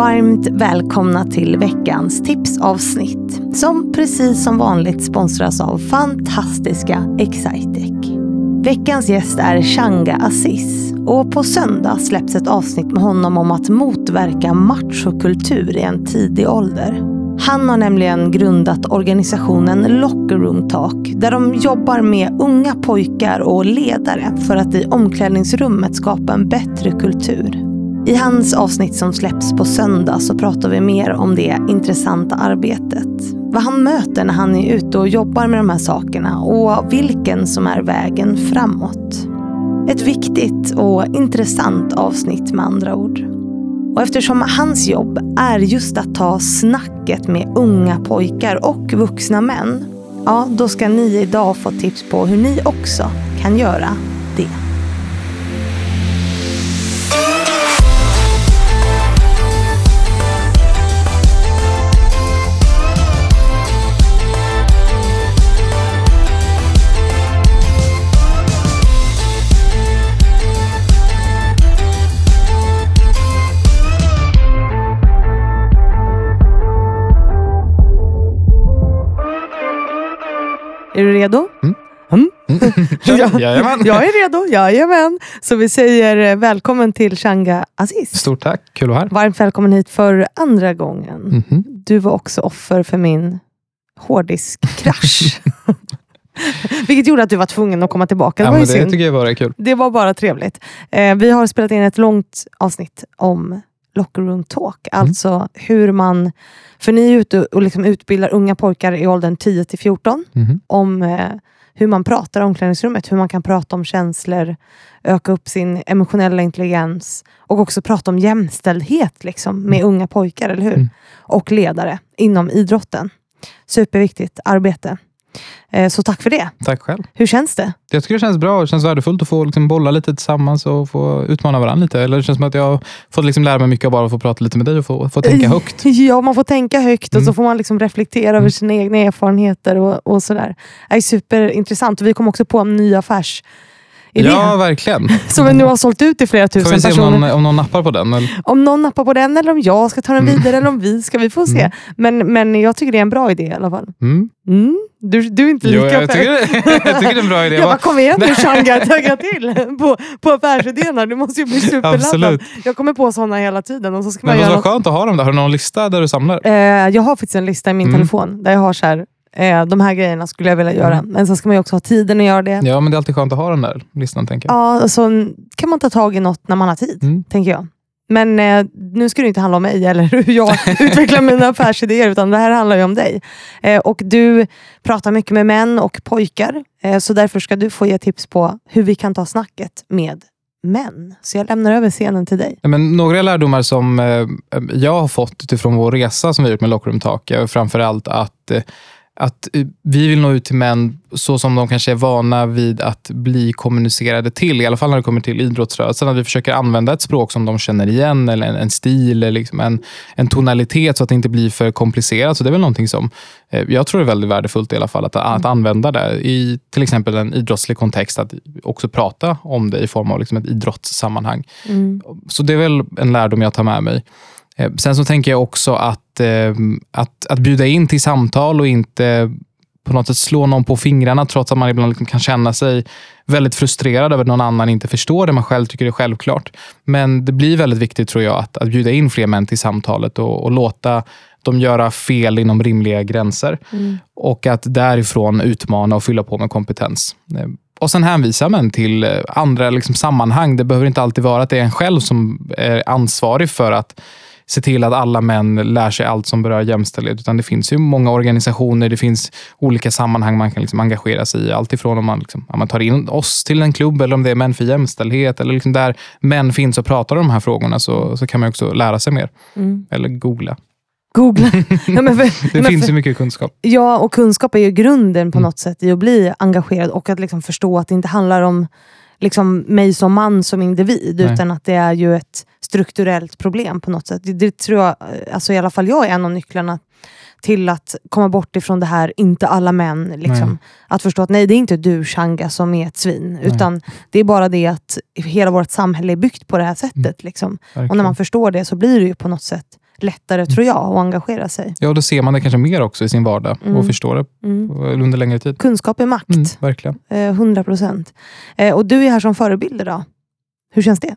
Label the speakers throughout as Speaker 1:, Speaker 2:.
Speaker 1: Varmt välkomna till veckans tipsavsnitt som precis som vanligt sponsras av fantastiska Excitec. Veckans gäst är Shanga Aziz och på söndag släpps ett avsnitt med honom om att motverka machokultur i en tidig ålder. Han har nämligen grundat organisationen Locker Room Talk där de jobbar med unga pojkar och ledare för att i omklädningsrummet skapa en bättre kultur. I hans avsnitt som släpps på söndag så pratar vi mer om det intressanta arbetet. Vad han möter när han är ute och jobbar med de här sakerna och vilken som är vägen framåt. Ett viktigt och intressant avsnitt med andra ord. Och eftersom hans jobb är just att ta snacket med unga pojkar och vuxna män, ja, då ska ni idag få tips på hur ni också kan göra det. Är du redo?
Speaker 2: Mm.
Speaker 1: Mm.
Speaker 2: Ja, jajamän.
Speaker 1: Jag är redo, jajamän. Så vi säger eh, välkommen till Shanga Aziz.
Speaker 2: Stort tack, kul att vara här.
Speaker 1: Varmt välkommen hit för andra gången.
Speaker 2: Mhm.
Speaker 1: Du var också offer för min hårddiskkrasch. Vilket gjorde att du var tvungen att komma tillbaka. Det
Speaker 2: Ja,
Speaker 1: var ju
Speaker 2: det
Speaker 1: synd.
Speaker 2: tycker jag är kul.
Speaker 1: Det var bara trevligt. Eh, vi har spelat in ett långt avsnitt om Locker Room Talk.
Speaker 2: Mm.
Speaker 1: Alltså hur man, för ni är ute och liksom utbildar unga pojkar i åldern 10 till 14
Speaker 2: Mhm.
Speaker 1: om eh, hur man pratar i omklädningsrummet, hur man kan prata om känslor, öka upp sin emotionella intelligens och också prata om jämställdhet liksom, med unga pojkar, eller hur?
Speaker 2: Mm.
Speaker 1: Och ledare inom idrotten. Superviktigt arbete. Eh, så tack för det.
Speaker 2: Tack själv.
Speaker 1: Hur känns det?
Speaker 2: Jag tycker det känns bra. Det känns värdefullt att få liksom bolla lite tillsammans och få utmana varandra lite. Eller det känns som att jag fått liksom lära mig mycket av bara att få prata lite med dig och få, få tänka högt.
Speaker 1: Ja, man får tänka högt och så
Speaker 2: Mm.
Speaker 1: får man liksom reflektera över
Speaker 2: Mm.
Speaker 1: sina egna erfarenheter och, och sådär. Det är superintressant. Vi kom också på en ny affärsidé
Speaker 2: Ja, verkligen.
Speaker 1: som vi nu har sålt ut till flera
Speaker 2: Får
Speaker 1: tusen
Speaker 2: vi se om
Speaker 1: personer.
Speaker 2: någon, om någon nappar på den. Eller?
Speaker 1: Om någon nappar på den eller om jag ska ta den
Speaker 2: Mm.
Speaker 1: vidare eller om vi ska, vi får se.
Speaker 2: Mm.
Speaker 1: Men, men jag tycker det är en bra idé i alla fall.
Speaker 2: Mm.
Speaker 1: Mm. Du, du är inte
Speaker 2: Jo,
Speaker 1: lika
Speaker 2: jag, tycker, jag tycker det är en bra idé.
Speaker 1: Jag bara, kom igen nu Shanga, tagga till på, på affärsidéerna. Du måste ju bli superladdad.
Speaker 2: Absolut.
Speaker 1: Jag kommer på sådana hela tiden. Och så ska
Speaker 2: Men
Speaker 1: man
Speaker 2: vad
Speaker 1: göra
Speaker 2: så
Speaker 1: något.
Speaker 2: skönt att ha dem där. Har du någon lista där du samlar?
Speaker 1: Eh, jag har faktiskt en lista i min
Speaker 2: Mm.
Speaker 1: telefon där jag har så här, eh, de här grejerna skulle jag vilja göra.
Speaker 2: Mm.
Speaker 1: Men sen ska man ju också ha tiden att göra det.
Speaker 2: Ja, men det är alltid skönt att ha den där listan, tänker jag.
Speaker 1: Ja, så kan man ta tag i något när man har tid,
Speaker 2: Mm.
Speaker 1: tänker jag. Men eh, nu ska det inte handla om mig eller hur jag utvecklar mina affärsidéer, utan det här handlar ju om dig. Eh, och Du pratar mycket med män och pojkar, eh, så därför ska du få ge tips på hur vi kan ta snacket med män. Så jag lämnar över scenen till dig.
Speaker 2: Men några lärdomar som eh, jag har fått utifrån vår resa som vi har gjort med Lockroom Talk är framförallt att, eh, att eh, vi vill nå ut till män så som de kanske är vana vid att bli kommunicerade till. I alla fall när det kommer till idrottsrörelsen. Att vi försöker använda ett språk som de känner igen, eller en, en stil, eller liksom en, en tonalitet så att det inte blir för komplicerat. Så det är väl någonting som eh, jag tror är väldigt värdefullt i alla fall. Att, att använda det i till exempel en idrottslig kontext. Att också prata om det i form av liksom ett idrottssammanhang.
Speaker 1: Mm.
Speaker 2: Så det är väl en lärdom jag tar med mig. Eh, Sen så tänker jag också att, eh, att, att bjuda in till samtal och inte på något sätt slå någon på fingrarna trots att man ibland liksom kan känna sig väldigt frustrerad över att någon annan inte förstår det man själv tycker är självklart. Men det blir väldigt viktigt tror jag att, att bjuda in fler män till samtalet och, och låta dem göra fel inom rimliga gränser.
Speaker 1: Mm.
Speaker 2: Och att därifrån utmana och fylla på med kompetens. Eh, Och sen hänvisar man till andra liksom sammanhang. Det behöver inte alltid vara att det är en själv som är ansvarig för att se till att alla män lär sig allt som berör jämställdhet. Utan det finns ju många organisationer, det finns olika sammanhang man kan liksom engagera sig i. Allt ifrån om man, liksom, om man tar in oss till en klubb eller om det är Män för jämställdhet. Eller liksom där män finns och pratar om de här frågorna så, så kan man också lära sig mer.
Speaker 1: Mm.
Speaker 2: Eller googla.
Speaker 1: Googla. ja, men för,
Speaker 2: Det
Speaker 1: men
Speaker 2: finns
Speaker 1: för,
Speaker 2: ju mycket kunskap.
Speaker 1: Ja, och kunskap är ju grunden på
Speaker 2: Mm.
Speaker 1: något sätt i att bli engagerad och att liksom förstå att det inte handlar om liksom mig som man som individ,
Speaker 2: Nej.
Speaker 1: utan att det är ju ett strukturellt problem på något sätt. Det, det tror jag, alltså i alla fall jag är en av nycklarna till att komma bort ifrån det här, inte alla män. Liksom.
Speaker 2: Nej.
Speaker 1: Att förstå att nej, det är inte du Shanga som är ett svin, utan det är bara det att hela vårt samhälle är byggt på det här sättet. Liksom. Och när man förstår det så blir det ju på något sätt lättare, tror jag, att engagera sig.
Speaker 2: Ja, då ser man det kanske mer också i sin vardag
Speaker 1: Mm.
Speaker 2: och förstår det
Speaker 1: Mm.
Speaker 2: under längre tid.
Speaker 1: Kunskap är makt.
Speaker 2: Mm, verkligen.
Speaker 1: Eh, 100 procent. Eh, och du är här som förebild idag. Hur känns det?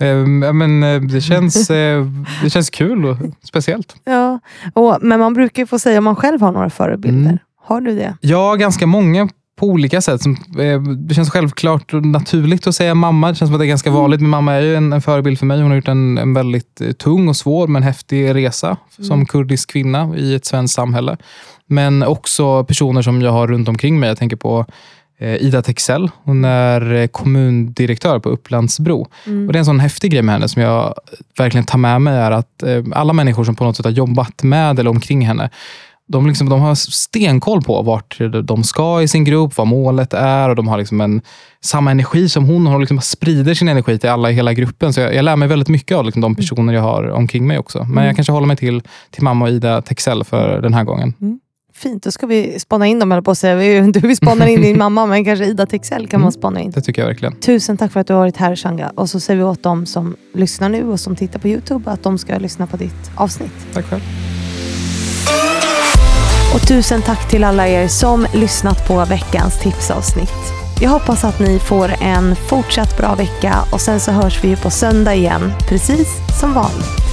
Speaker 2: Eh, men, eh, det, känns, eh, det känns kul och speciellt.
Speaker 1: ja. och, men man brukar få säga om man själv har några förebilder.
Speaker 2: Mm.
Speaker 1: Har du det?
Speaker 2: Ja, ganska många på olika sätt. Som, eh, det känns självklart och naturligt att säga mamma. Det känns som att det är ganska
Speaker 1: Mm.
Speaker 2: vanligt. Min mamma är ju en, en förebild för mig. Hon har gjort en, en väldigt eh, tung och svår men häftig resa som
Speaker 1: Mm.
Speaker 2: kurdisk kvinna i ett svenskt samhälle. Men också personer som jag har runt omkring mig. Jag tänker på Ida Texell. Hon är eh, kommundirektör på Upplandsbro.
Speaker 1: Mm.
Speaker 2: Och Det är en sån häftig grej med henne som jag verkligen tar med mig är att eh, alla människor som på något sätt har jobbat med eller omkring henne, de, liksom, de har stenkoll på vart de ska i sin grupp, vad målet är och de har liksom en, samma energi som hon har och liksom sprider sin energi till alla i hela gruppen. Så jag, jag lär mig väldigt mycket av liksom, de personer jag har omkring mig också. Men
Speaker 1: Mm.
Speaker 2: jag kanske håller mig till, till mamma och Ida Texell för den här gången.
Speaker 1: Fint, då ska vi spana in dem, eller på att säga. Du vill spana in din mamma, men kanske Ida Texell kan man
Speaker 2: Mm.
Speaker 1: spana in.
Speaker 2: Det tycker jag verkligen.
Speaker 1: Tusen tack för att du har varit här Shanga. Och så säger vi åt dem som lyssnar nu och som tittar på Youtube att de ska lyssna på ditt avsnitt.
Speaker 2: Tack själv.
Speaker 1: Och tusen tack till alla er som lyssnat på veckans tipsavsnitt. Jag hoppas att ni får en fortsatt bra vecka och sen så hörs vi ju på söndag igen, precis som vanligt.